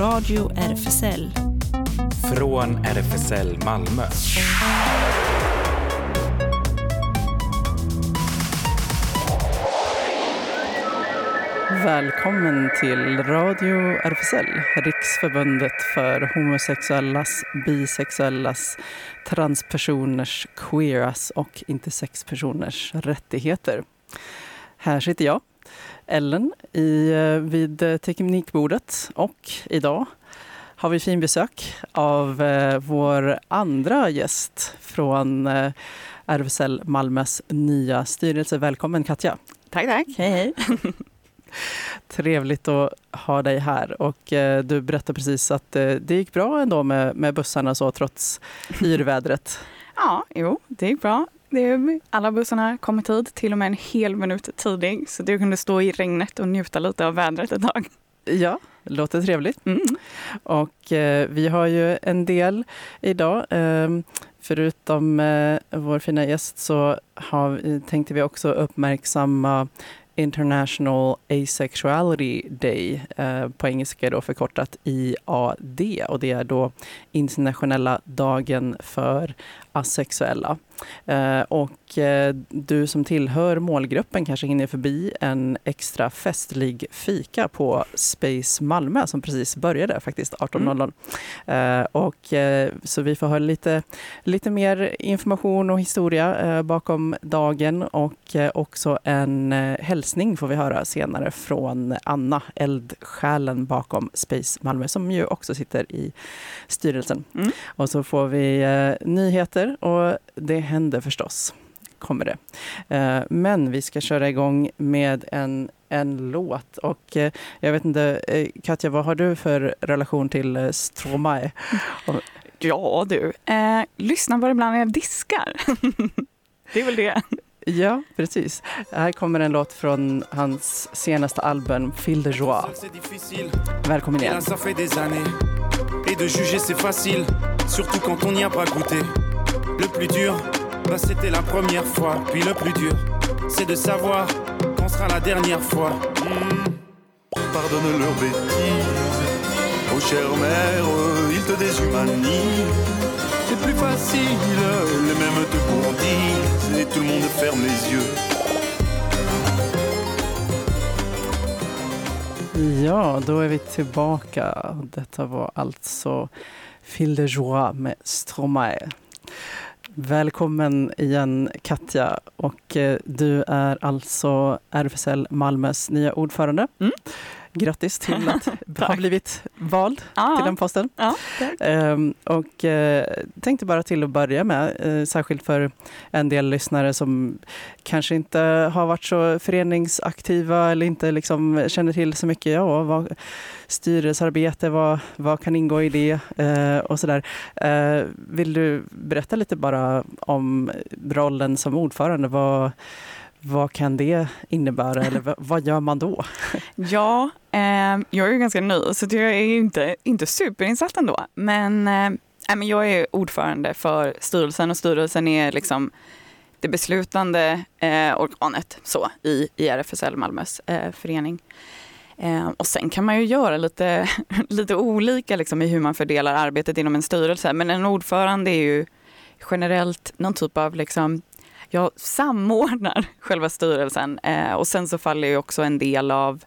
Radio RFSL. Från RFSL Malmö. Välkommen till Radio RFSL, Riksförbundet för homosexuellas, bisexuellas, transpersoners, queeras och intersexpersoners rättigheter. Här sitter jag, Ellen, i, eh, vid teknikbordet och idag har vi fin besök av eh, vår andra gäst från eh, RFSL Malmös nya styrelse. Välkommen Katja! Tack, tack. Hej, hej. Trevligt att ha dig här. Och eh, du berättade precis att eh, det gick bra ändå med, med bussarna så trots yrvädret. ja, jo, det gick bra. Det, alla bussarna kom i tid, till och med en hel minut tidig. Så du kunde stå i regnet och njuta lite av vädret ett tag. Ja, låter trevligt. Mm. Och eh, vi har ju en del idag. Ehm, förutom eh, vår fina gäst så har, tänkte vi också uppmärksamma International Asexuality Day, eh, på engelska då förkortat IAD. Och det är då internationella dagen för asexuella. Eh, och eh, du som tillhör målgruppen kanske hinner förbi en extra festlig fika på Space Malmö som precis började faktiskt 18.00. Mm. Och så vi får ha lite, lite mer information och historia bakom dagen och också en hälsning får vi höra senare från Anna, eldsjälen bakom Space Malmö som ju också sitter i styrelsen. Mm. Och så får vi nyheter och det händer förstås. Kommer det. Eh, men vi ska köra igång med en, en låt. Och eh, jag vet inte, eh, Katja, vad har du för relation till Stromae? Ja du, eh, lyssna bara ibland när jag diskar. det är väl det. Ja, precis. Här kommer en låt från hans senaste album, Fil de Joie. Välkommen igen. Et de juger c'est facile, surtout quand on n'y a pas goûté. Le plus dur, bah c'était la première fois. Puis le plus dur, c'est de savoir quand sera la dernière fois. Mmh. Pardonne leurs bêtises, oh chère mère, ils te déshumanisent. C'est plus facile, les mêmes te gourdissent et tout le monde ferme les yeux. Ja, då är vi tillbaka. Detta var alltså Fil de Joie med Stromae. Välkommen igen Katja och eh, du är alltså RFSL Malmös nya ordförande. Mm. Grattis till att ha blivit vald ja. till den posten. Ja, ehm, och eh, tänkte bara till att börja med, eh, särskilt för en del lyssnare som kanske inte har varit så föreningsaktiva eller inte liksom känner till så mycket. Ja, vad, styrelsearbete, vad, vad kan ingå i det eh, och sådär. Eh, vill du berätta lite bara om rollen som ordförande? Vad, vad kan det innebära eller vad gör man då? Ja, eh, jag är ju ganska ny så jag är inte, inte superinsatt ändå. Men, eh, jag är ordförande för styrelsen och styrelsen är liksom det beslutande eh, organet så, i, i RFSL Malmös eh, förening. Eh, och sen kan man ju göra lite, lite olika liksom, i hur man fördelar arbetet inom en styrelse. Men en ordförande är ju generellt någon typ av liksom, jag samordnar själva styrelsen eh, och sen så faller ju också en del av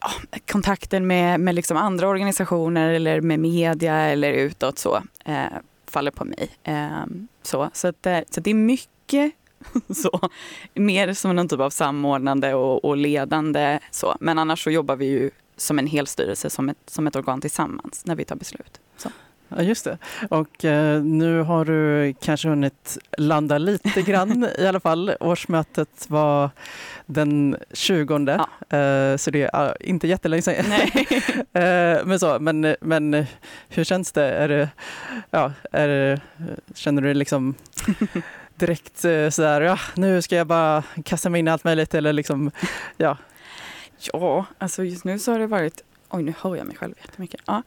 ja, kontakten med, med liksom andra organisationer eller med media eller utåt så eh, faller på mig. Eh, så så, att, eh, så det är mycket så, mer som någon typ av samordnande och, och, ledande. Så. Men annars så jobbar vi ju som en hel styrelse, som ett, som ett organ tillsammans när vi tar beslut. Så. Ja, just det. Och eh, nu har du kanske hunnit landa lite grann i alla fall. Årsmötet var den 20, ja. eh, så det är uh, inte jättelänge sedan. Nej. eh, men, så, men, men hur känns det? Är det, ja, är det känner du liksom direkt eh, sådär, ja, nu ska jag bara kasta mig in i allt möjligt eller liksom, ja. Ja, alltså just nu så har det varit, oj nu hör jag mig själv jättemycket. Ja.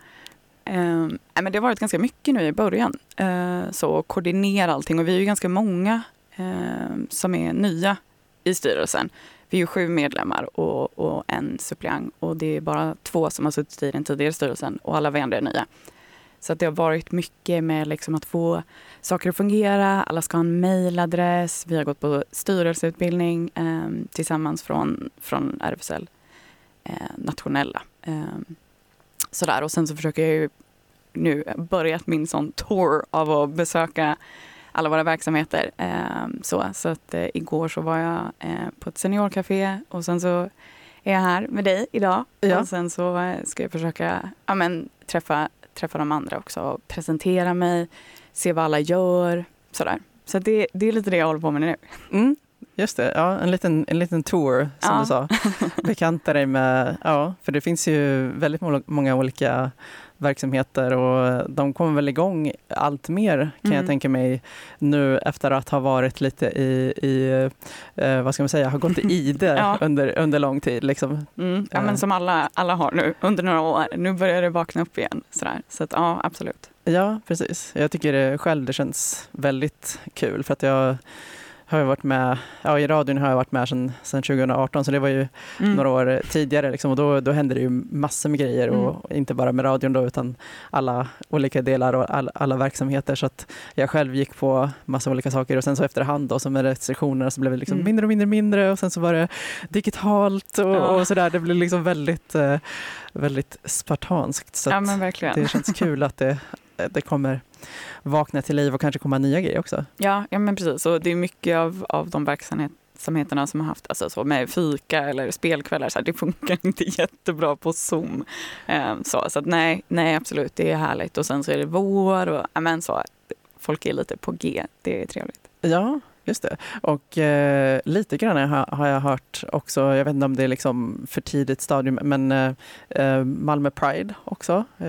Eh, men det har varit ganska mycket nu i början. Eh, så koordinera allting och vi är ju ganska många eh, som är nya i styrelsen. Vi är sju medlemmar och, och en suppleant och det är bara två som har suttit i den tidigare styrelsen och alla vi andra är nya. Så att det har varit mycket med liksom att få saker att fungera. Alla ska ha en mejladress. Vi har gått på styrelseutbildning eh, tillsammans från, från RFSL eh, nationella. Eh, sådär. Och sen så försöker jag ju nu börjat min sån tour av att besöka alla våra verksamheter. Eh, så så att, eh, igår så var jag eh, på ett seniorcafé och sen så är jag här med dig idag. Ja. Och sen så eh, ska jag försöka ja, men, träffa, träffa de andra också och presentera mig, se vad alla gör. Sådär. Så det, det är lite det jag håller på med nu. Mm. Just det, ja, en, liten, en liten tour som ja. du sa. Bekanta dig med, ja, för det finns ju väldigt många olika verksamheter och de kommer väl igång allt mer kan mm. jag tänka mig nu efter att ha varit lite i, i eh, vad ska man säga, har gått i ide ja. under, under lång tid. Liksom. Mm. Ja, men eh. som alla, alla har nu under några år. Nu börjar det vakna upp igen. Sådär. Så att, ja, absolut. Ja, precis. Jag tycker det själv det känns väldigt kul för att jag har jag varit med, ja, i radion har jag varit med sedan, sedan 2018 så det var ju mm. några år tidigare liksom, och då, då hände det ju massor med grejer mm. och inte bara med radion då utan alla olika delar och all, alla verksamheter så att jag själv gick på massa olika saker och sen så efterhand då så med restriktionerna så blev det liksom mm. mindre och mindre och mindre och sen så var det digitalt och, ja. och sådär. Det blev liksom väldigt, eh, väldigt spartanskt så ja, det känns kul att det, det kommer vakna till liv och kanske komma nya grejer också. Ja, ja men precis. Och det är mycket av, av de verksamheterna som har haft alltså så med fika eller spelkvällar, så här, det funkar inte jättebra på Zoom. Um, så så att nej, nej, absolut, det är härligt. Och sen så är det vår och amen, så, folk är lite på G. Det är trevligt. Ja, Just det. Och eh, lite grann har, har, jag hört också, jag vet inte om det är liksom för tidigt stadium, men eh, eh Malmö Pride också. Eh,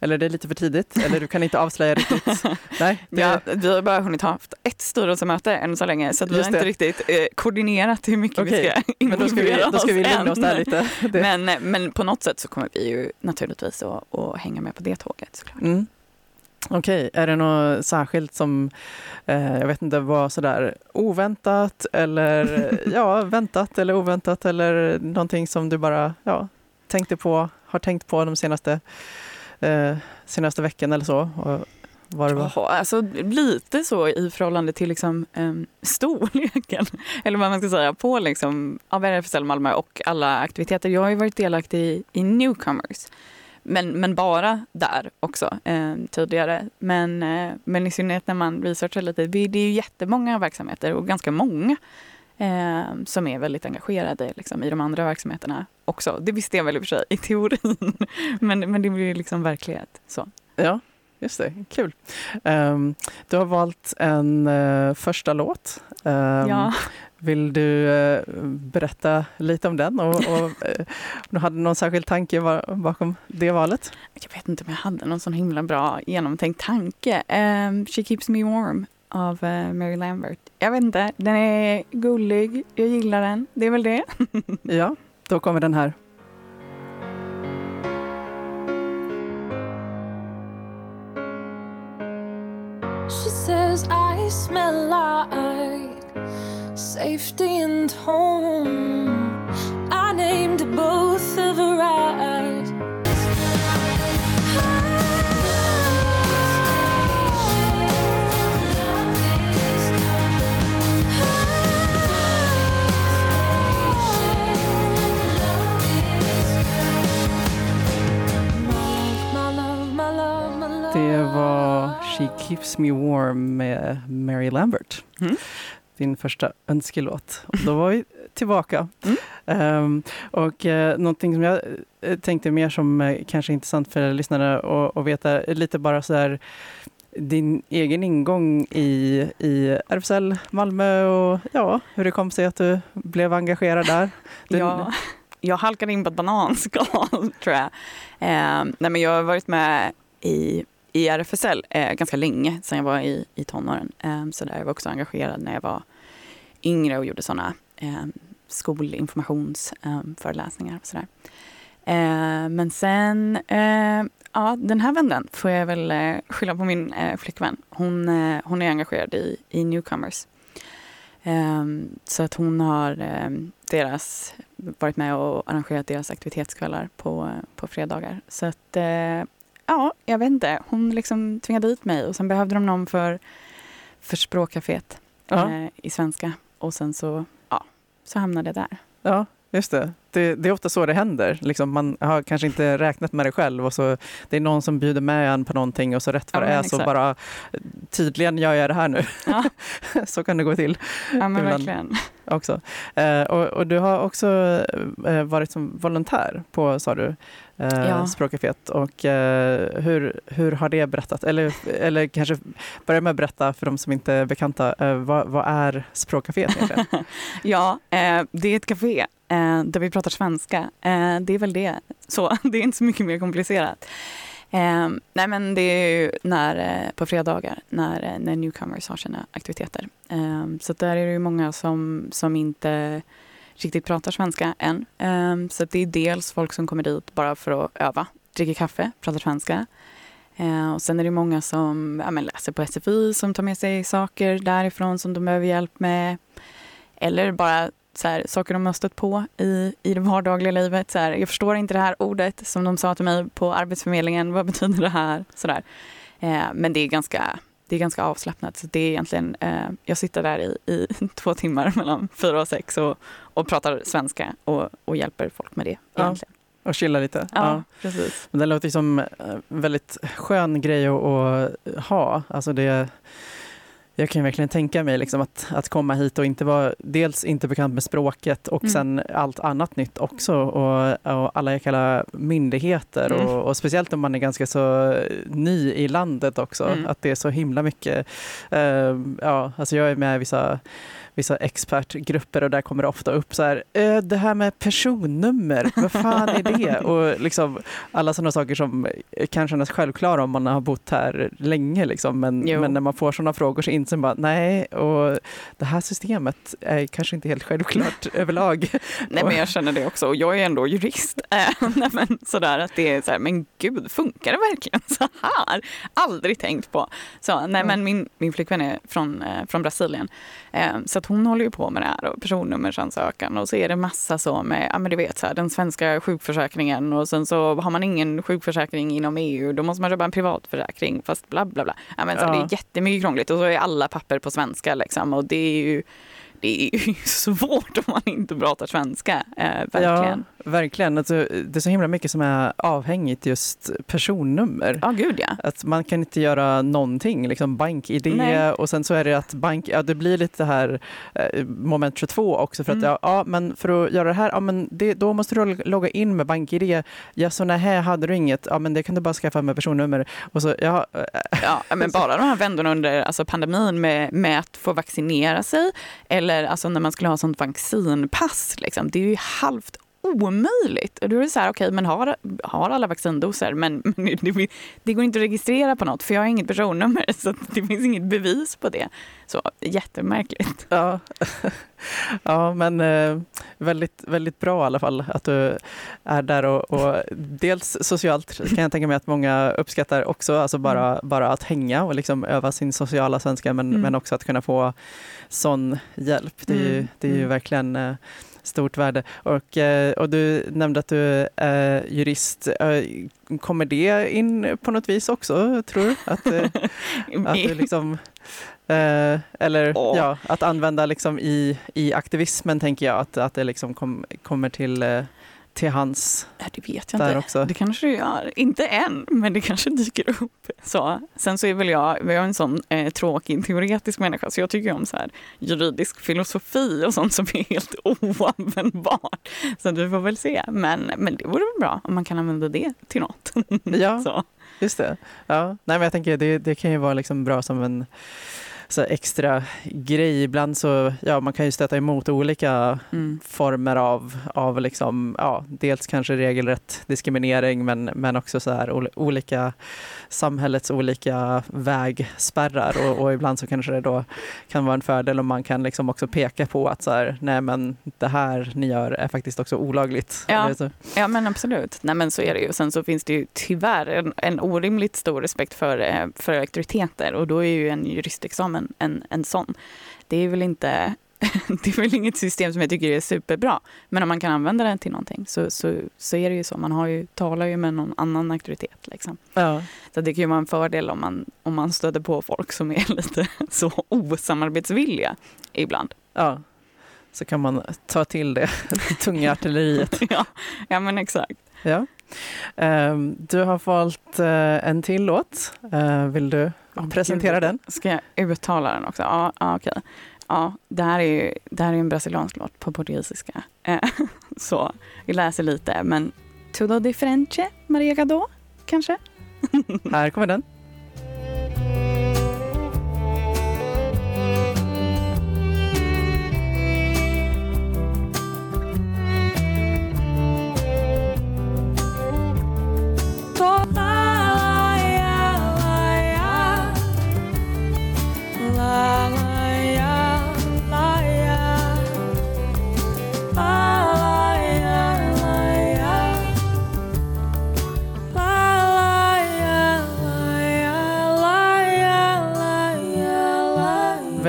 eller det är lite för tidigt, eller du kan inte avslöja riktigt? Nej, det... ja, vi har bara hunnit ha ett styrelsemöte än så länge, så vi har inte riktigt eh, koordinerat hur mycket okay. vi ska Men då ska vi, då ska vi lugna oss där lite. Men, eh, men på något sätt så kommer vi ju naturligtvis att, att hänga med på det tåget såklart. Mm. Okej, är det något särskilt som, eh, jag vet inte, var sådär oväntat eller ja, väntat eller oväntat eller någonting som du bara ja, tänkte på, har tänkt på de senaste, eh, senaste veckan eller så? Och var det var? Oh, alltså, lite så i förhållande till liksom, um, storleken, eller vad man ska säga, på liksom, av RFSL Malmö och alla aktiviteter. Jag har ju varit delaktig i, i Newcomers men, men bara där också eh, tidigare. Men, eh, men i synnerhet när man researchar lite, det, det är ju jättemånga verksamheter och ganska många eh, som är väldigt engagerade liksom, i de andra verksamheterna också. Det visste jag väl i och för sig i teorin, men, men det blir liksom verklighet. Så. Ja, just det. Kul. Um, du har valt en uh, första låt. Um, ja. Vill du eh, berätta lite om den och, och eh, du hade någon särskild tanke bakom det valet? Jag vet inte om jag hade någon sån himla bra genomtänkt tanke. Um, She keeps me warm av uh, Mary Lambert. Jag vet inte, den är gullig, jag gillar den, det är väl det. ja, då kommer den här. She says I smell like safety and home. I named both of her eyes. Det var She Keeps Me Warm med Mary Lambert. Mm. Din första önskelåt. Och då var vi tillbaka. Mm. Um, och uh, någonting som jag eh, tänkte mer som uh, kanske är intressant för lyssnarna att veta, lite bara så här din egen ingång i, i RFSL Malmö och ja, hur det kom sig att du blev engagerad där. Den... ja, jag halkade in på ett bananskal tror jag. Eh, nej, men jag har varit med i i RFSL eh, ganska länge, sedan jag var i, i tonåren. Eh, så där jag var också engagerad när jag var yngre och gjorde sådana eh, skolinformationsföreläsningar ehm, eh, och sådär. Eh, men sen, eh, ja den här vändan får jag väl eh, skylla på min eh, flickvän. Hon, eh, hon är engagerad i, i Newcomers. Ehm, så att hon har ehm, deras, varit med och arrangerat deras aktivitetskvällar på, på fredagar. Så att, eh, ja, jag vet inte. Hon liksom tvingade dit mig och sen behövde de någon för, för språkcaféet Ja. eh, i svenska. Och sen så, ja, så hamnade jag där. Ja, just det. det. Det är ofta så det händer. Liksom man har kanske inte räknat med det själv och så det är någon som bjuder med en på någonting och så rätt vad Ja, det är men så exakt. bara tydligen gör jag det här nu. Ja. så kan det gå till Ja, men verkligen. också. Eh, och, och du har också eh, varit som volontär på, sa du, eh, Ja. Språkcaféet. Och eh, hur, hur har det berättat? Eller, eller kanske börja med att berätta för de som inte är bekanta, eh, vad, vad är Språkcaféet egentligen? Ja, eh, det är ett café eh, där vi pratar svenska. Eh, det är väl det. Så det är inte så mycket mer komplicerat. Nej men det är ju när, på fredagar när, när newcomers har sina aktiviteter. Så där är det ju många som, som inte riktigt pratar svenska än. Um, så det är dels folk som kommer dit bara för att öva, dricker kaffe, pratar svenska. Uh, och sen är det många som ja, men läser på SFI som tar med sig saker därifrån som de behöver hjälp med. Eller bara så här, saker de har stött på i, i det vardagliga livet. Så här, jag förstår inte det här ordet som de sa till mig på Arbetsförmedlingen. Vad betyder det här? Så där. Eh, men det är ganska det är ganska avslappnat. Så det är egentligen, eh, jag sitter där i, i två timmar mellan fyra och sex och, och pratar svenska och, och hjälper folk med det. Ja, Egentligen. och chilla lite? Ja, precis. Men det låter som en väldigt skön grej att, att ha. Alltså det, jag kan verkligen tänka mig liksom att, att komma hit och inte vara dels inte bekant med språket och Mm. sen allt annat nytt också och, och alla jäkla myndigheter Mm. och, och speciellt om man är ganska så ny i landet också. Mm. Att det är så himla mycket. eh, ja, alltså jag är med i vissa vissa expertgrupper och där kommer det ofta upp så här, "Eh, det här med personnummer, vad fan är det? Och liksom alla sådana saker som kan kännas självklara om man har bott här länge liksom. men, Jo. men när man får sådana frågor så inser man bara nej, och det här systemet är kanske inte helt självklart överlag. Nej men jag känner det också och jag är ändå jurist. Eh, nej, men sådär att det är så här, men gud, funkar det verkligen så här? Aldrig tänkt på. Så, nej men min, min flickvän är från, eh, från Brasilien. Eh, så att hon håller ju på med det här och personnummersansökan och så är det massa så med, ja men du vet så här, den svenska sjukförsäkringen och sen så har man ingen sjukförsäkring inom EU, då måste man köpa en privatförsäkring fast bla bla bla. Ja, men så Ja. Det är jättemycket krångligt och så är alla papper på svenska liksom och det är ju det är ju svårt om man inte pratar svenska. Eh, verkligen. Ja, verkligen. Alltså, det är så himla mycket som är avhängigt just personnummer. Ja, gud ja. Att man kan inte göra någonting, liksom bank-id Nej. och sen så är det att bank, ja det blir lite det här eh, moment 22 också för att Mm. ja, ja men för att göra det här, ja men det, då måste du logga in med bank-id. Ja så nej, hade du inget, ja men det kan du bara skaffa med personnummer. Och så, ja, eh, Ja, men bara de här vändorna under alltså pandemin med, med att få vaccinera sig eller alltså när man skulle ha sånt vaccinpass, liksom, det är ju halvt omöjligt. Och då är det så här, okej, men har, har alla vaccindoser, men, men det, det går inte att registrera på något för jag har inget personnummer så det finns inget bevis på det. Så jättemärkligt. ja. ja men eh, väldigt, väldigt bra i alla fall att du är där och, och dels socialt kan jag tänka mig att många uppskattar också, alltså bara, bara att hänga och liksom öva sin sociala svenska men, Mm. men också att kunna få sån hjälp. Det är ju, Mm, det är ju mm. verkligen eh, stort värde. Och, eh, och du nämnde att du är jurist. Eh, Kommer det in på något vis också, tror du? Att, eh, att du liksom, eller Åh. ja, att använda liksom i, i aktivismen tänker jag att, att det liksom kom, kommer till, till hans det vet jag där inte. också. Det kanske det gör. Inte än, men det kanske dyker upp. Så. Sen så är väl jag, jag är en sån eh, tråkig teoretisk människa så jag tycker om så här juridisk filosofi och sånt som är helt oanvändbart. Så vi får väl se. Men, men det vore väl bra om man kan använda det till något. Ja. Så. Just det. Ja. Nej, men jag tänker det, det kan ju vara liksom bra som en så extra grej. Ibland så, ja, man kan ju stöta emot olika Mm. former av, av liksom, ja, dels kanske regelrätt diskriminering men, men också så här ol- olika samhällets olika vägspärrar och, och ibland så kanske det då kan vara en fördel om man kan liksom också peka på att så här, nej men det här ni gör är faktiskt också olagligt. Ja. Eller så. Ja men absolut. Nej men så är det ju. Sen så finns det ju tyvärr en, en orimligt stor respekt för, eh, för auktoriteter och då är ju en juristexamen en, en sån. Det är väl inte det är väl inget system som jag tycker är superbra. Men om man kan använda det till någonting så, så, så är det ju så. Man har ju, talar ju med någon annan auktoritet. Liksom. Ja. Så det kan ju vara en fördel om man, om man stöter på folk som är lite så osamarbetsvilliga ibland. ja. Så kan man ta till det tunga artilleriet. ja, ja, men exakt. Ja. Ehm, du har valt eh, en till låt. Eh, vill du presentera den? Ska jag uttala den också? Ja, ja okej. Ja, det här är ju det här är en brasiliansk låt på portugisiska. Eh, Så vi läser lite, men Tudo differente, Maria Gadot, kanske? Här kommer den.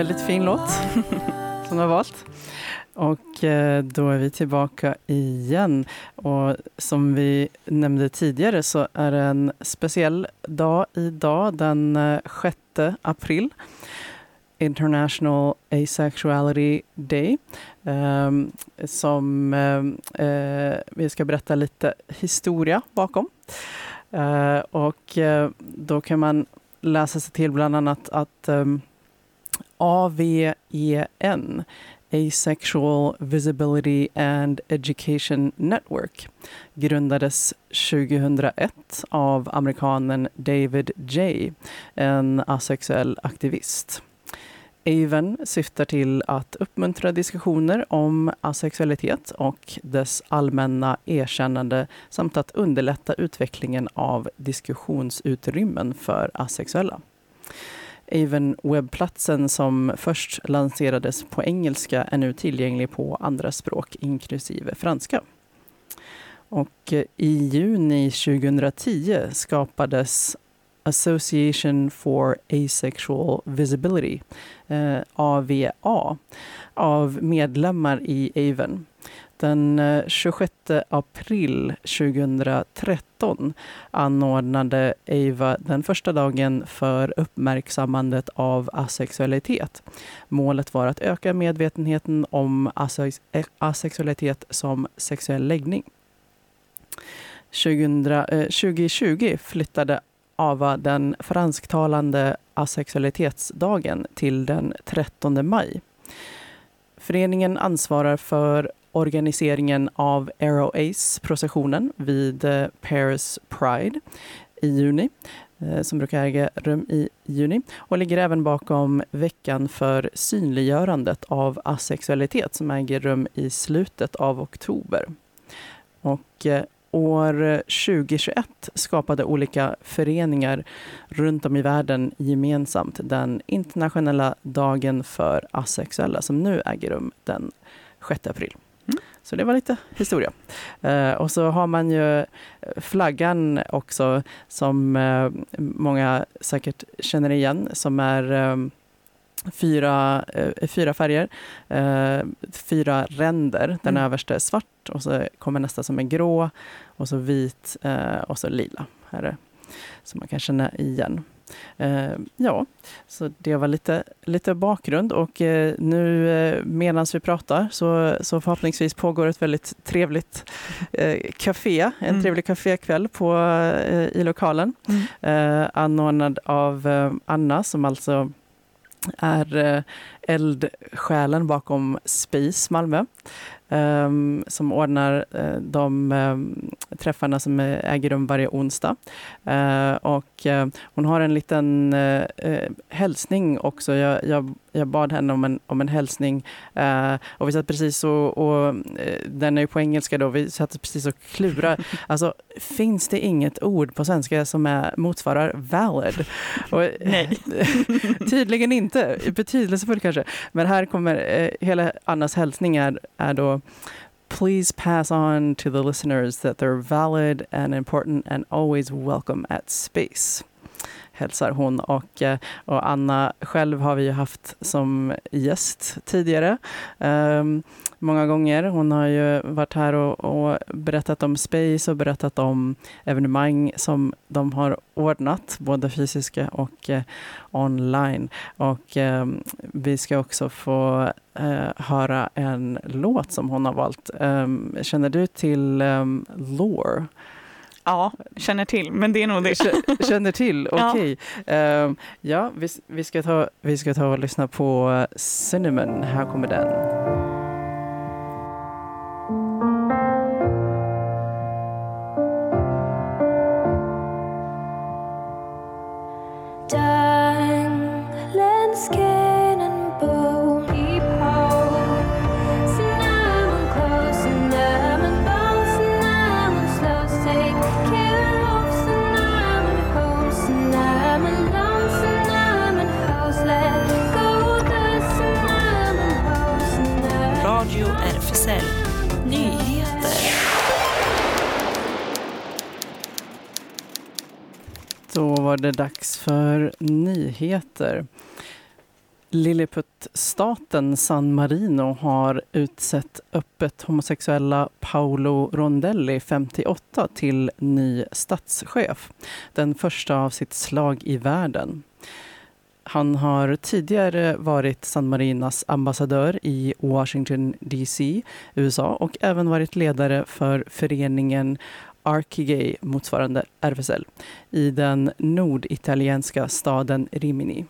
Väldigt fin låt som du har valt. Och eh, då är vi tillbaka igen. Och som vi nämnde tidigare så är det en speciell dag idag, den eh, 6 april. International Asexuality Day. Ehm, som eh, vi ska berätta lite historia bakom. Och då kan man läsa sig till bland annat att um, AVEN, Asexual Visibility and Education Network, grundades 2001 av amerikanen David J, en asexuell aktivist. AVEN syftar till att uppmuntra diskussioner om asexualitet och dess allmänna erkännande samt att underlätta utvecklingen av diskussionsutrymmen för asexuella. Aven-webbplatsen som först lanserades på engelska är nu tillgänglig på andra språk, inklusive franska. Och eh, i juni 2010 skapades Association for Asexual Visibility, eh, AVA, av medlemmar i Aven. Den eh, 26 april 2013 anordnade Ava den första dagen för uppmärksammandet av asexualitet. Målet var att öka medvetenheten om asex eh, asexualitet som sexuell läggning. 2020 eh, flyttade AVA den fransktalande asexualitetsdagen till den 13 maj. Föreningen ansvarar för organiseringen av Aero Ace-processionen vid eh, Paris Pride i juni, eh, som brukar äga rum i juni, och ligger även bakom veckan för synliggörandet av asexualitet som äger rum i slutet av oktober. Och eh, år 2021 skapade olika föreningar runt om i världen gemensamt den internationella dagen för asexuella som nu äger rum den 6 april. Så det var lite historia. Eh, och så har man ju flaggan också som eh, många säkert känner igen som är eh, fyra, eh, fyra färger, eh, fyra ränder. Den Mm. översta är svart och så kommer nästa som är grå och så vit eh, och så lila. Här är, som man kan känna igen. Eh, ja, så det var lite, lite bakgrund och eh, nu eh, medan vi pratar så, så förhoppningsvis pågår ett väldigt trevligt eh, café, en Mm. trevlig kafékväll på, i lokalen Mm. anordnad av Anna som alltså är eldsjälen bakom Space Malmö. ehm, som ordnar eh, de ehm, träffarna som äger rum varje onsdag. Eh, och eh, hon har en liten eh, hälsning också. Jag, jag, jag bad henne om en, om en hälsning. Och vi satt precis och, och den är ju på engelska då, vi satt precis och klura. Alltså, finns det inget ord på svenska som är, motsvarar valid? Och, Nej. Tydligen inte. Betydelsefull kanske. Men här kommer eh, hela Annas hälsning är, är då Please pass on to the listeners that they're valid and important and always welcome at space. Hälsar hon. Och, eh, och Anna själv har vi ju haft som gäst tidigare. Um, många gånger. Hon har ju varit här och, och, berättat om Space och berättat om evenemang som de har ordnat, både fysiska och uh, online. Och um, vi ska också få uh, höra en låt som hon har valt. Um, känner du till um, Lore? Ja, känner till, men det är nog det. Känner till, okej. Okay. Ja, um, ja vi, vi, ska ta, vi ska ta och lyssna på Cinnamon. Här kommer den. Då var det dags för nyheter. Lilliputstaten San Marino har utsett öppet homosexuella Paolo Rondelli, 58, till ny statschef. Den första av sitt slag i världen. Han har tidigare varit San Marinas ambassadör i Washington DC, USA och även varit ledare för föreningen Archigay, motsvarande RFSL, i den norditalienska staden Rimini.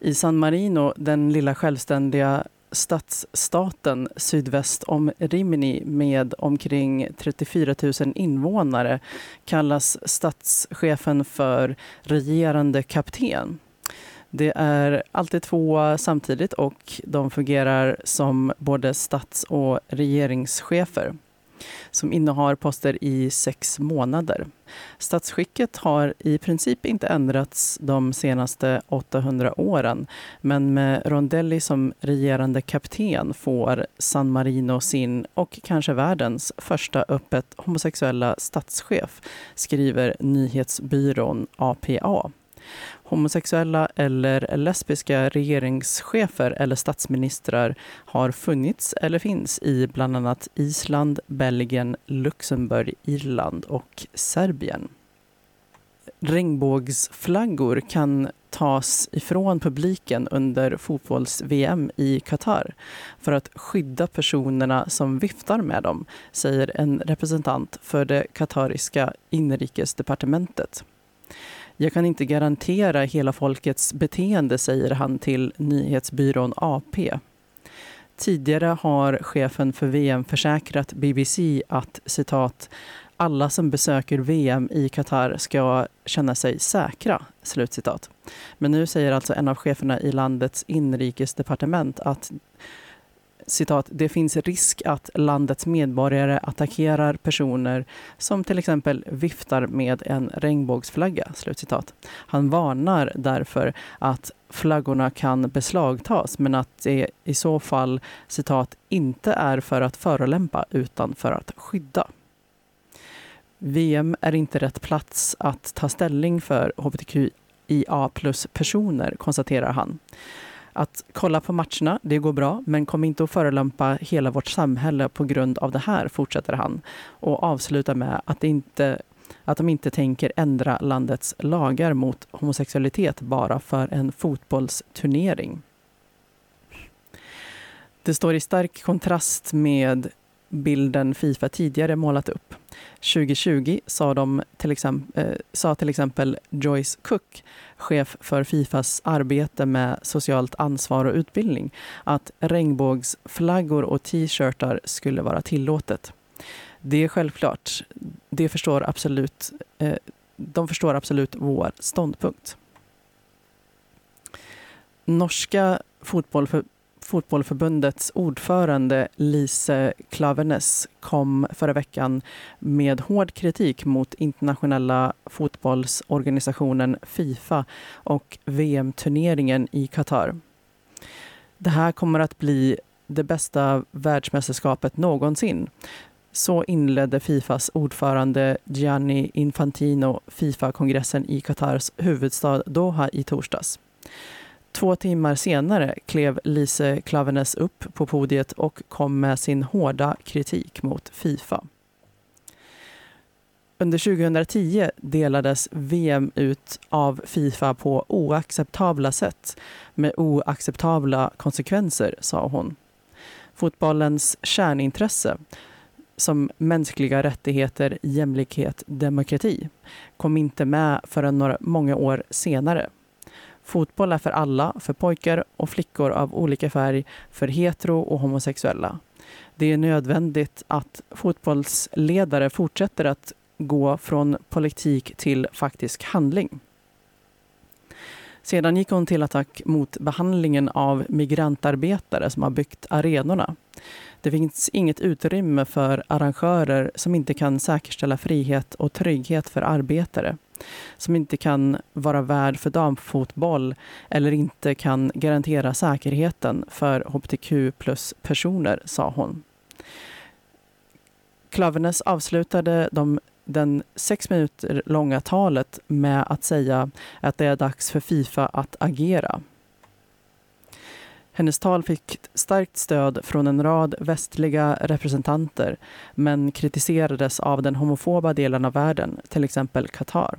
I San Marino, den lilla självständiga stadsstaten sydväst om Rimini med omkring 34 000 invånare kallas statschefen för regerande kapten. Det är alltid två samtidigt och de fungerar som både stats och regeringschefer som innehar poster i sex månader. Statsskicket har i princip inte ändrats de senaste 800 åren men med Rondelli som regerande kapten får San Marino sin och kanske världens första öppet homosexuella statschef skriver nyhetsbyrån APA. Homosexuella eller lesbiska regeringschefer eller statsministrar har funnits eller finns i bland annat Island, Belgien, Luxemburg, Irland och Serbien. Regnbågsflaggor kan tas ifrån publiken under fotbolls-VM i Qatar för att skydda personerna som viftar med dem, säger en representant för det qatariska inrikesdepartementet. Jag kan inte garantera hela folkets beteende, säger han till nyhetsbyrån AP. Tidigare har chefen för VM försäkrat BBC att citat alla som besöker VM i Qatar ska känna sig säkra. Slutcitat. Men nu säger alltså en av cheferna i landets inrikesdepartement att citat, det finns risk att landets medborgare attackerar personer som till exempel viftar med en regnbågsflagga. Slutcitat. Han varnar därför att flaggorna kan beslagtas men att det i så fall citat, inte är för att förolämpa utan för att skydda. VM är inte rätt plats att ta ställning för hbtqia plus-personer, konstaterar han att kolla på matcherna, det går bra, men kom inte att förolämpa hela vårt samhälle på grund av det här, fortsätter han. Och avslutar med att, inte, att de inte tänker ändra landets lagar mot homosexualitet bara för en fotbollsturnering. Det står i stark kontrast med bilden Fifa tidigare målat upp. 2020 sa, de till exempel, eh, sa till exempel Joyce Cook, chef för Fifas arbete med socialt ansvar och utbildning, att regnbågsflaggor och t-shirtar skulle vara tillåtet. Det är självklart. Det förstår absolut, eh, de förstår absolut vår ståndpunkt. Norska fotbollförbundet Fotbollförbundets ordförande Lise Klaveness kom förra veckan med hård kritik mot internationella fotbollsorganisationen Fifa och VM-turneringen i Qatar. Det här kommer att bli det bästa världsmästerskapet någonsin. Så inledde Fifas ordförande Gianni Infantino Fifa-kongressen i Qatars huvudstad Doha i torsdags. Två timmar senare klev Lise Klaveness upp på podiet och kom med sin hårda kritik mot Fifa. Under 2010 delades VM ut av Fifa på oacceptabla sätt med oacceptabla konsekvenser, sa hon. Fotbollens kärnintresse, som mänskliga rättigheter, jämlikhet, demokrati, kom inte med förrän några, många år senare. Fotboll är för alla, för pojkar och flickor av olika färg, för hetero och homosexuella. Det är nödvändigt att fotbollsledare fortsätter att gå från politik till faktisk handling. Sedan gick hon till attack mot behandlingen av migrantarbetare som har byggt arenorna. Det finns inget utrymme för arrangörer som inte kan säkerställa frihet och trygghet för arbetare som inte kan vara värd för damfotboll eller inte kan garantera säkerheten för hbtq plus-personer, sa hon. Klaveness avslutade de den sex minuter långa talet med att säga att det är dags för Fifa att agera. Hennes tal fick starkt stöd från en rad västliga representanter men kritiserades av den homofoba delen av världen, till exempel Qatar.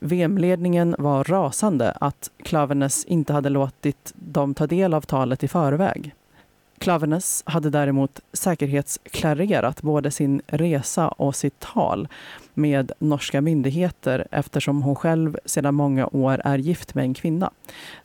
VM-ledningen var rasande att Klaveness inte hade låtit dem ta del av talet i förväg. Klaveness hade däremot säkerhetsklarerat både sin resa och sitt tal med norska myndigheter eftersom hon själv sedan många år är gift med en kvinna.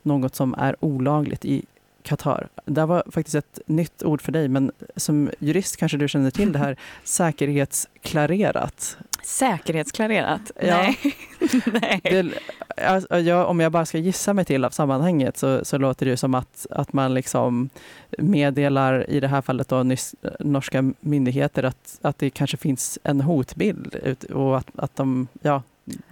Något som är olagligt i Qatar. Det var faktiskt ett nytt ord för dig, men som jurist kanske du känner till det här säkerhetsklarerat. Säkerhetsklarerat? Ja. Nej. Det, alltså, jag, om jag bara ska gissa mig till av sammanhanget så, så låter det som att, att man liksom meddelar, i det här fallet då, nys, norska myndigheter att, att det kanske finns en hotbild ut, och att, att de ja,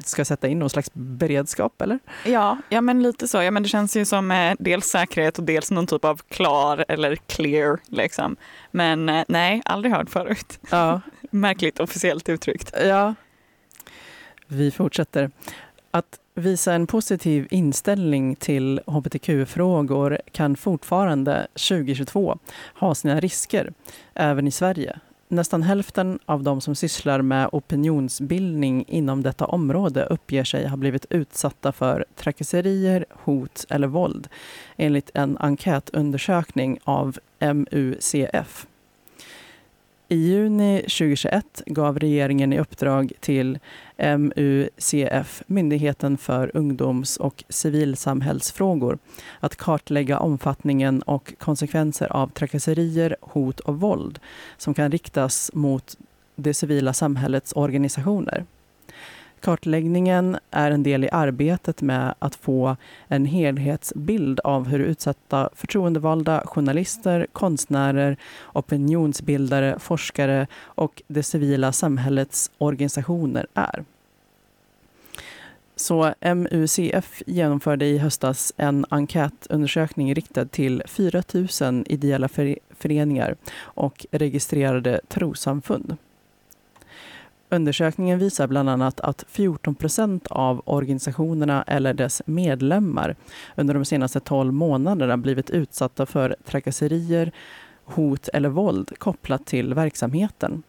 ska sätta in någon slags beredskap, eller? Ja, ja men lite så. Ja, men det känns ju som eh, dels säkerhet och dels någon typ av klar eller clear. Liksom. Men eh, nej, aldrig hört förut. Ja. Märkligt officiellt uttryckt. Ja. Vi fortsätter. Att visa en positiv inställning till hbtq-frågor kan fortfarande 2022 ha sina risker, även i Sverige. Nästan hälften av de som sysslar med opinionsbildning inom detta område uppger sig ha blivit utsatta för trakasserier, hot eller våld enligt en enkätundersökning av MUCF. I juni 2021 gav regeringen i uppdrag till MUCF, Myndigheten för ungdoms och civilsamhällsfrågor, att kartlägga omfattningen och konsekvenser av trakasserier, hot och våld som kan riktas mot det civila samhällets organisationer. Kartläggningen är en del i arbetet med att få en helhetsbild av hur utsatta förtroendevalda, journalister, konstnärer, opinionsbildare, forskare och det civila samhällets organisationer är. Så MUCF genomförde i höstas en enkätundersökning riktad till 4 000 ideella föreningar och registrerade trossamfund. Undersökningen visar bland annat att 14 procent av organisationerna eller dess medlemmar under de senaste 12 månaderna blivit utsatta för trakasserier, hot eller våld kopplat till verksamheten.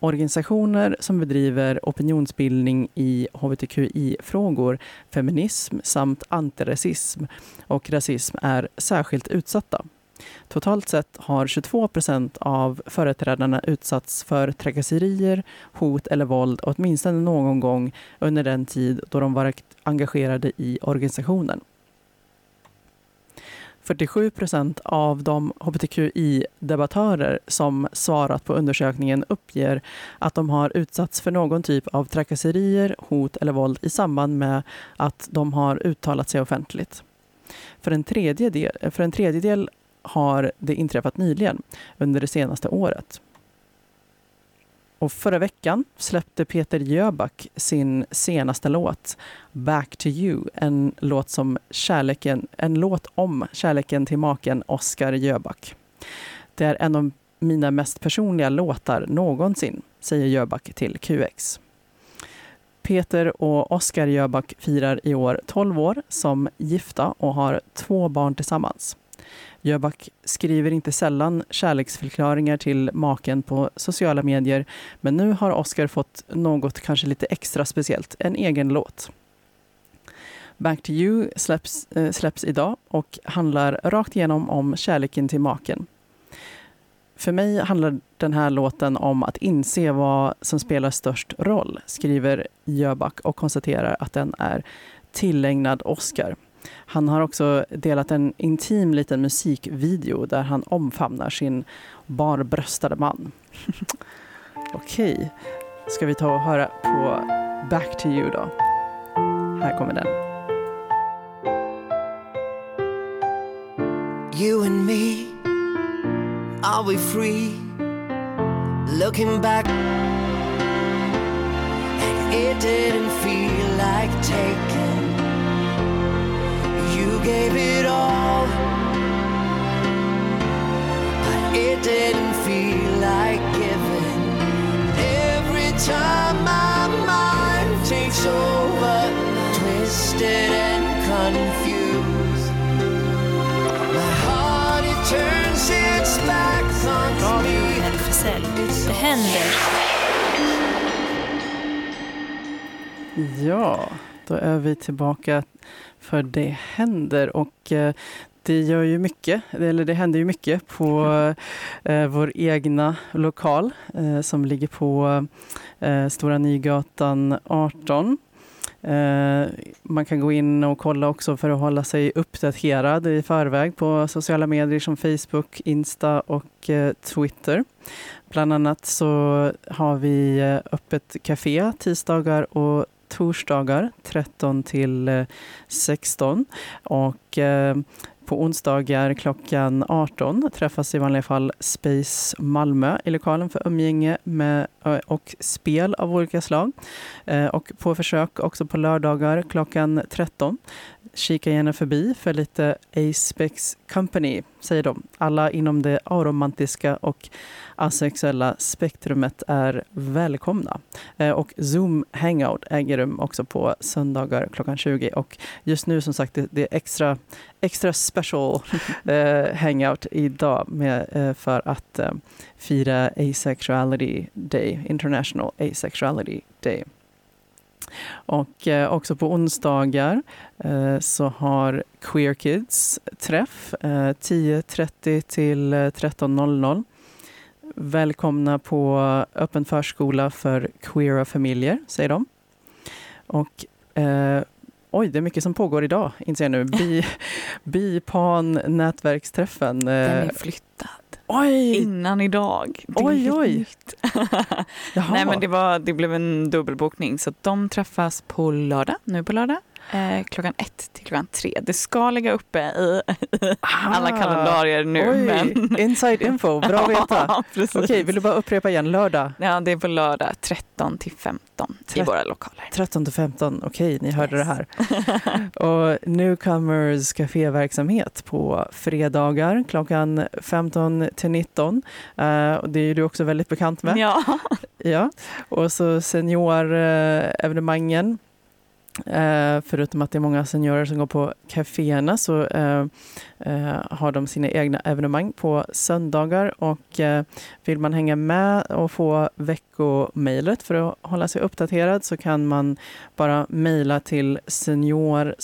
Organisationer som bedriver opinionsbildning i hbtqi-frågor, feminism samt antirasism och rasism är särskilt utsatta. Totalt sett har 22 procent av företrädarna utsatts för trakasserier, hot eller våld åtminstone någon gång under den tid då de varit engagerade i organisationen. 47 procent av de hbtqi-debattörer som svarat på undersökningen uppger att de har utsatts för någon typ av trakasserier, hot eller våld i samband med att de har uttalat sig offentligt. För en tredjedel, för en tredjedel har det inträffat nyligen, under det senaste året. Och förra veckan släppte Peter Jöback sin senaste låt, Back to you, en låt, som kärleken, en låt om kärleken till maken Oscar Jöback. Det är en av mina mest personliga låtar någonsin, säger Jöback till QX. Peter och Oscar Jöback firar i år 12 år som gifta och har två barn tillsammans. Jöback skriver inte sällan kärleksförklaringar till maken på sociala medier men nu har Oscar fått något kanske lite extra speciellt, en egen låt. Back to you släpps, äh, släpps idag och handlar rakt igenom om kärleken till maken. För mig handlar den här låten om att inse vad som spelar störst roll, skriver Jöback och konstaterar att den är tillägnad Oscar. Han har också delat en intim liten musikvideo där han omfamnar sin barbröstade man. Okej, ska vi ta och höra på Back to you då? Här kommer den. You and me, are we free? Looking back, and it didn't feel like taking. You gave it all, but it didn't feel like giving. Every time my mind takes over, twisted and confused. My heart it turns its back on me. RFSL. Det händer. Ja, då är vi tillbaka för det händer och eh, det gör ju mycket, eller det händer ju mycket på eh, vår egna lokal eh, som ligger på eh, Stora Nygatan 18. Eh, man kan gå in och kolla också för att hålla sig uppdaterad i förväg på sociala medier som Facebook, Insta och Twitter. Bland annat så har vi öppet café tisdagar och torsdagar 13 till eh, 16 och eh, på onsdagar klockan 18 träffas i vanliga fall Space Malmö i lokalen för umgänge med, eh, och spel av olika slag. Eh, och på försök också på lördagar klockan 13. Kika gärna förbi för lite Aspex Company, säger de. Alla inom det aromantiska och asexuella spektrumet är välkomna. Eh, Och Zoom Hangout äger rum också på söndagar klockan 20. Och just nu som sagt, det, är extra, extra special eh, hangout idag med, eh, för att fira Asexuality Day, International Asexuality Day. Och eh, också på onsdagar eh, så har Queer Kids träff eh, 10.30 till eh, 13.00. Välkomna på öppen förskola för queera familjer, säger de. Och eh, oj, det är mycket som pågår idag, inser jag nu. Bi, Bipan nätverksträffen. Den eh, är flyttad. oj! Innan idag. Det Oj, oj. Nej men det, var, det blev en dubbelbokning så de träffas på lördag, nu på lördag. Eh, klockan ett till klockan tre. Det ska ligga uppe i alla Ah, kalendarier nu. Oj, men... inside info, bra att veta. Ja. Okej, vill du bara upprepa igen? Lördag Ja, det är på lördag 13 till 15 i våra lokaler. 13 till 15. Okej, ni hörde Yes. det här. Och Newcomers kaféverksamhet på fredagar klockan 15 till 19. Eh, och det är du också väldigt bekant med. Ja. Ja. Och så seniorevenemangen. Eh, förutom att det är många seniorer som går på kaféerna så eh, eh, har de sina egna evenemang på söndagar. Och eh, vill man hänga med och få veckomejlet för att hålla sig uppdaterad så kan man bara mejla till senior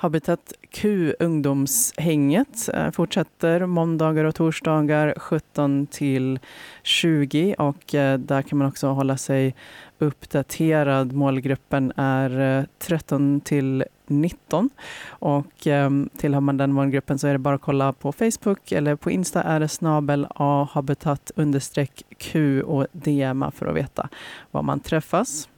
Habitat Q ungdomshänget eh, fortsätter måndagar och torsdagar 17 till 20 och eh, där kan man också hålla sig uppdaterad. Målgruppen är eh, 13 till 19 och ehm, tillhör man den målgruppen så är det bara att kolla på Facebook eller på Insta är det snabel A habitat understreck Q och DMa för att veta var man träffas.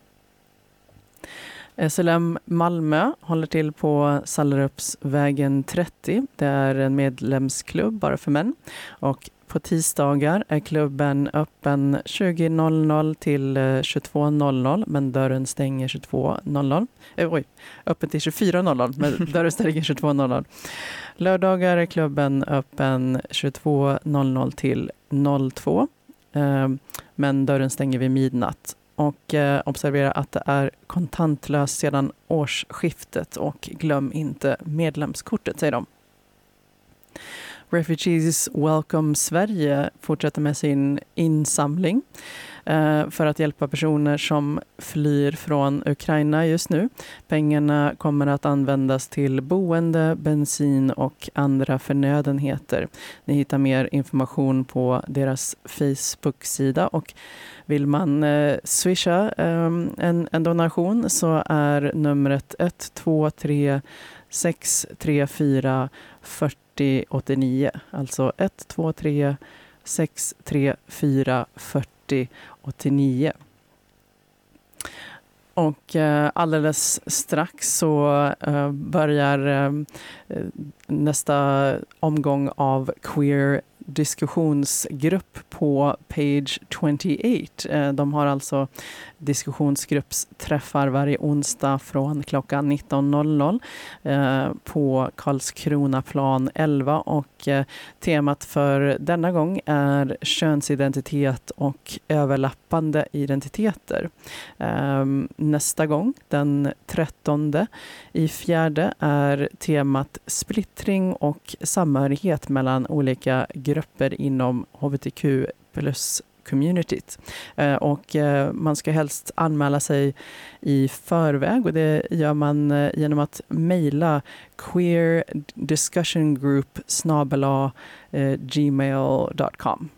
SLM Malmö håller till på Sallerupsvägen 30. Det är en medlemsklubb bara för män. Och på tisdagar är klubben öppen 20.00 till 22.00 men dörren stänger 22.00. Eh, oj, öppen till 24.00 men dörren stänger 22.00. Lördagar är klubben öppen 22.00 till 02. Eh, men dörren stänger vid midnatt. Och eh, observera att det är kontantlöst sedan årsskiftet och glöm inte medlemskortet, säger de. Refugees Welcome Sverige fortsätter med sin insamling eh, för att hjälpa personer som flyr från Ukraina just nu. Pengarna kommer att användas till boende, bensin och andra förnödenheter. Ni hittar mer information på deras Facebook-sida och vill man eh, swisha eh, en, en donation så är numret 123 634 40 89. Alltså 123 634 40 89. Och eh, alldeles strax så eh, börjar eh, nästa omgång av Queer diskussionsgrupp på Page 28. Eh, de har alltså diskussionsgruppsträffar varje onsdag från klockan 19.00 eh, på Karlskronaplan 11 och eh, temat för denna gång är könsidentitet och överlappande identiteter. Ehm, nästa gång, den 13 i fjärde, är temat splittring och samhörighet mellan olika grupper inom hbtq plus communityt. Eh, och eh, man ska helst anmäla sig i förväg och det gör man eh, genom att mejla queer discussion group gmail.com.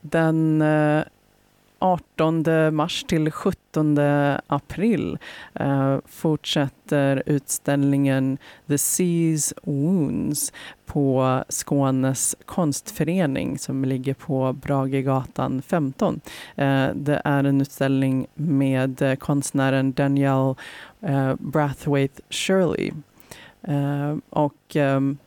Den 18 mars till 17 april eh, fortsätter utställningen The Seas Wounds på Skånes konstförening som ligger på Bragegatan 15. Eh, det är en utställning med konstnären Danielle eh, Brathwaite Shirley. Eh, och ehm,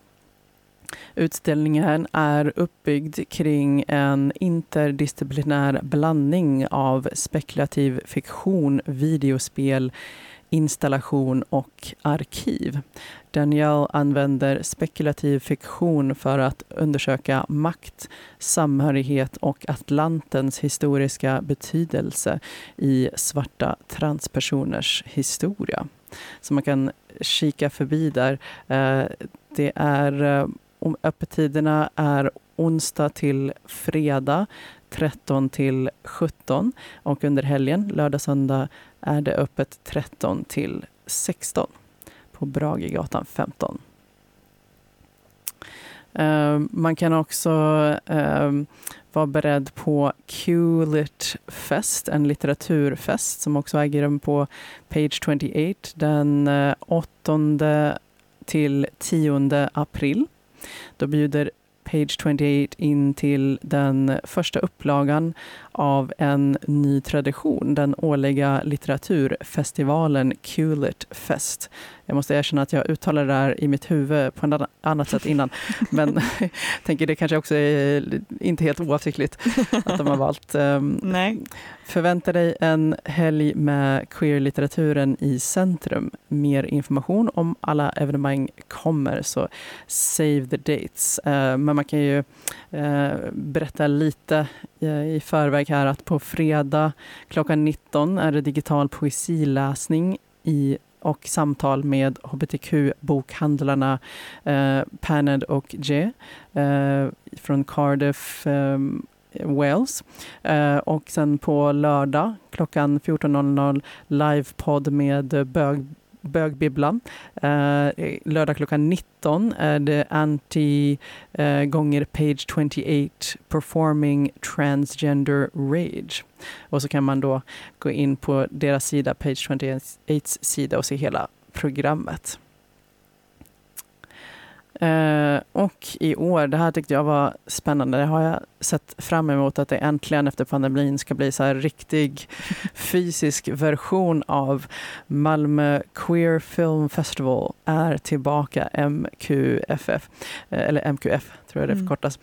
Utställningen är uppbyggd kring en interdisciplinär blandning av spekulativ fiktion, videospel, installation och arkiv. Danielle använder spekulativ fiktion för att undersöka makt, samhörighet och Atlantens historiska betydelse i svarta transpersoners historia. Så man kan kika förbi där. Eh, det är eh, om öppettiderna är onsdag till fredag 13 till 17 och under helgen, lördag, söndag, är det öppet 13 till 16 på Bragegatan 15. Uh, ehm, man kan också uh, vara beredd på Qlit Fest, en litteraturfest som också äger rum på Page 28 den eh, 8 till 10 april. Då bjuder Page 28 in till den första upplagan av en ny tradition, den årliga litteraturfestivalen Culet Fest. Jag måste erkänna att jag uttalade det här i mitt huvud på ett annat sätt innan, men jag tänker det kanske också är inte helt oavsiktligt att de har valt. Um, Nej. Förvänta dig en helg med queer-litteraturen i centrum. Mer information om alla evenemang kommer, så save the dates. Uh, men man kan ju eh, berätta lite eh, i förväg här att på fredag klockan 19 är det digital poesiläsning i och samtal med hbtq-bokhandlarna eh, Paned och J eh, från Cardiff, eh, Wales. Eh, och sen på lördag klockan 14.00 livepodd med bög Bögbibblan. Eh, lördag klockan 19 eh, är det Anti eh, gånger Page 28 Performing Transgender Rage. Och så kan man då gå in på deras sida, Page 28 sida och se hela programmet. Eh, och i år, det här tyckte jag var spännande, det har jag sett fram emot att det äntligen efter pandemin ska bli så här riktig fysisk version av Malmö Queer Film Festival är tillbaka, MQFF, eh, eller MQF tror jag det Mm. förkortas.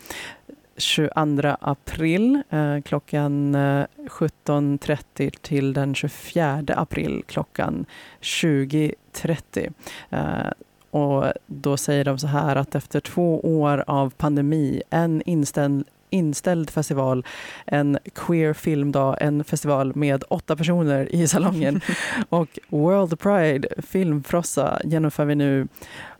22 april eh, klockan eh, 17.30 till den 24 april klockan 20.30. Eh, och då säger de så här att efter två år av pandemi, en inställd inställd festival, en queer filmdag, en festival med åtta personer i salongen och World Pride filmfrossa genomför vi nu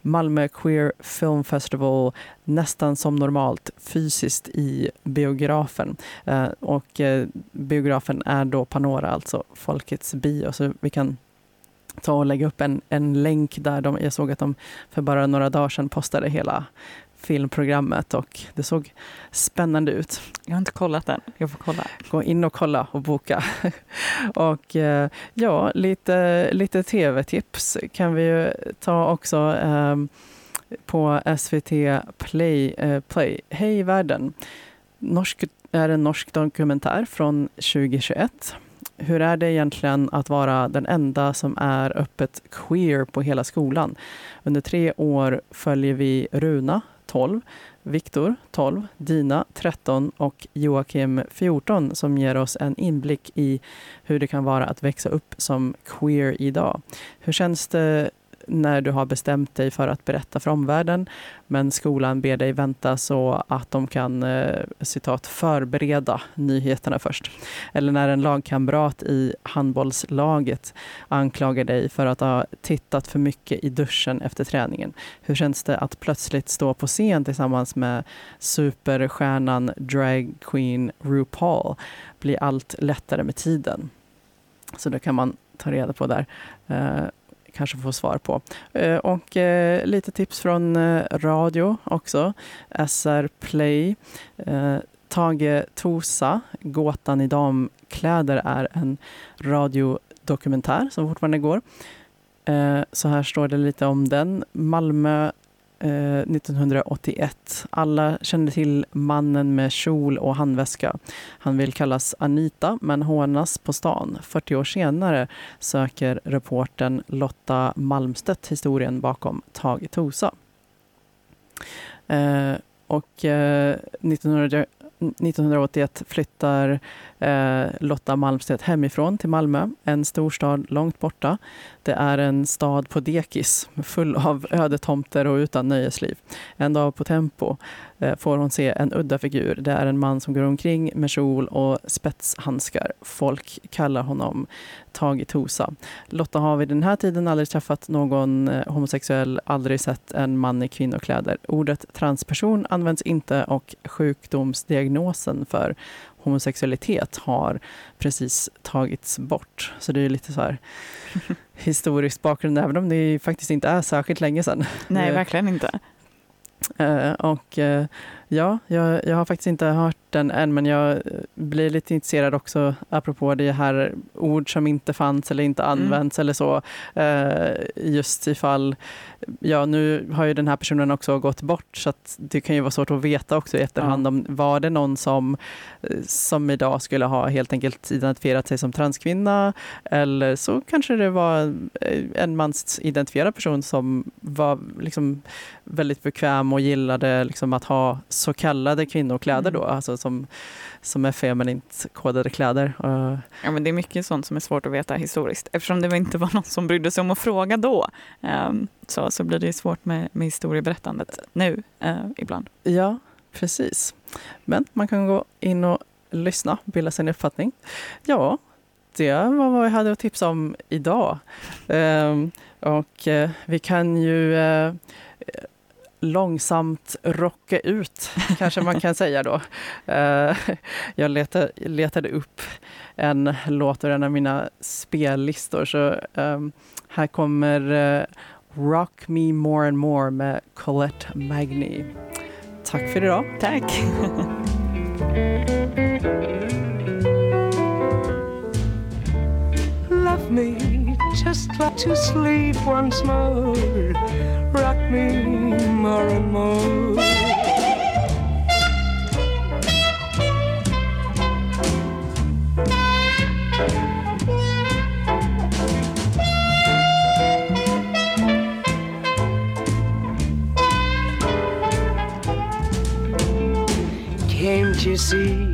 Malmö Queer Film Festival nästan som normalt fysiskt i biografen. Eh, och eh, biografen är då Panora, alltså Folkets bio. Så vi kan ta och lägga upp en, en länk där. De, jag såg att de för bara några dagar sedan postade hela filmprogrammet och det såg spännande ut. Jag har inte kollat den. Jag får kolla. Gå in och kolla och boka. och eh, ja, lite, lite tv-tips kan vi ju ta också ehm, på SVT Play. Eh, Play. Hej världen! Norsk, är en norsk dokumentär från 2021. Hur är det egentligen att vara den enda som är öppet queer på hela skolan? Under tre år följer vi Runa, 12, Viktor, 12, Dina, 13 och Joakim, 14 som ger oss en inblick i hur det kan vara att växa upp som queer idag. Hur känns det när du har bestämt dig för att berätta för omvärlden men skolan ber dig vänta så att de kan eh, citat förbereda nyheterna först. Eller när en lagkamrat i handbollslaget anklagar dig för att ha tittat för mycket i duschen efter träningen. Hur känns det att plötsligt stå på scen tillsammans med superstjärnan drag queen RuPaul? Blir allt lättare med tiden? Så det kan man ta reda på där. Eh, kanske få svar på. Eh, och eh, lite tips från eh, radio också. SR Play. Tage Tosa, Gåtan i damkläder är en radiodokumentär som fortfarande går. Så här står det lite om den. Malmö eh, 1981. Alla kände till mannen med kjol och handväska. Han vill kallas Anita, men hånas på stan. 40 år senare söker reportern Lotta Malmstedt historien bakom Tage Tosa. Eh, och eh, 1900, 1981 flyttar eh, Lotta Malmstedt hemifrån till Malmö, en storstad långt borta. Det är en stad på dekis, full av ödetomter och utan nöjesliv. En dag på Tempo eh, får hon se en udda figur. Det är en man som går omkring med kjol och spetshandskar. Folk kallar honom Tage Tosa. Lotta har vid den här tiden aldrig träffat någon eh, homosexuell, aldrig sett en man i kvinnokläder. Ordet transperson används inte och sjukdomsdiagnosen för homosexualitet har precis tagits bort. Så det är lite så här historisk bakgrund, även om det faktiskt inte är särskilt länge sedan. Nej, verkligen inte. Eh, och eh, ja, jag, jag har faktiskt inte hört den än, men jag eh, blir lite intresserad också apropå det här ord som inte fanns eller inte använts eller så. Eh, just ifall, ja nu har ju den här personen också gått bort så att det kan ju vara svårt att veta också i efterhand om var det någon som, eh, som idag skulle ha helt enkelt identifierat sig som transkvinna eller så kanske det var eh, en mansidentifierad person som var liksom väldigt bekväm och gillade liksom att ha så kallade kvinnokläder då, Mm. alltså som, som är feminint kodade kläder. Ja, men det är mycket sånt som är svårt att veta historiskt. Eftersom det inte var någon som brydde sig om att fråga då, ehm, så, så blir det svårt med, med historieberättandet nu eh, ibland. ja, precis. Men man kan gå in och lyssna, bilda sig en uppfattning. Ja, det var vad jag hade att tipsa om idag. Ehm, och eh, vi kan ju eh, långsamt rocka ut, kanske man kan säga då. Eh, jag letade, letade upp en låt ur en av mina spellistor, så ehm, här kommer eh, Rock Me More and More med Colette Magny. Tack för idag. Tack! Love me just like to sleep once more. Rock me more and more. Can't you see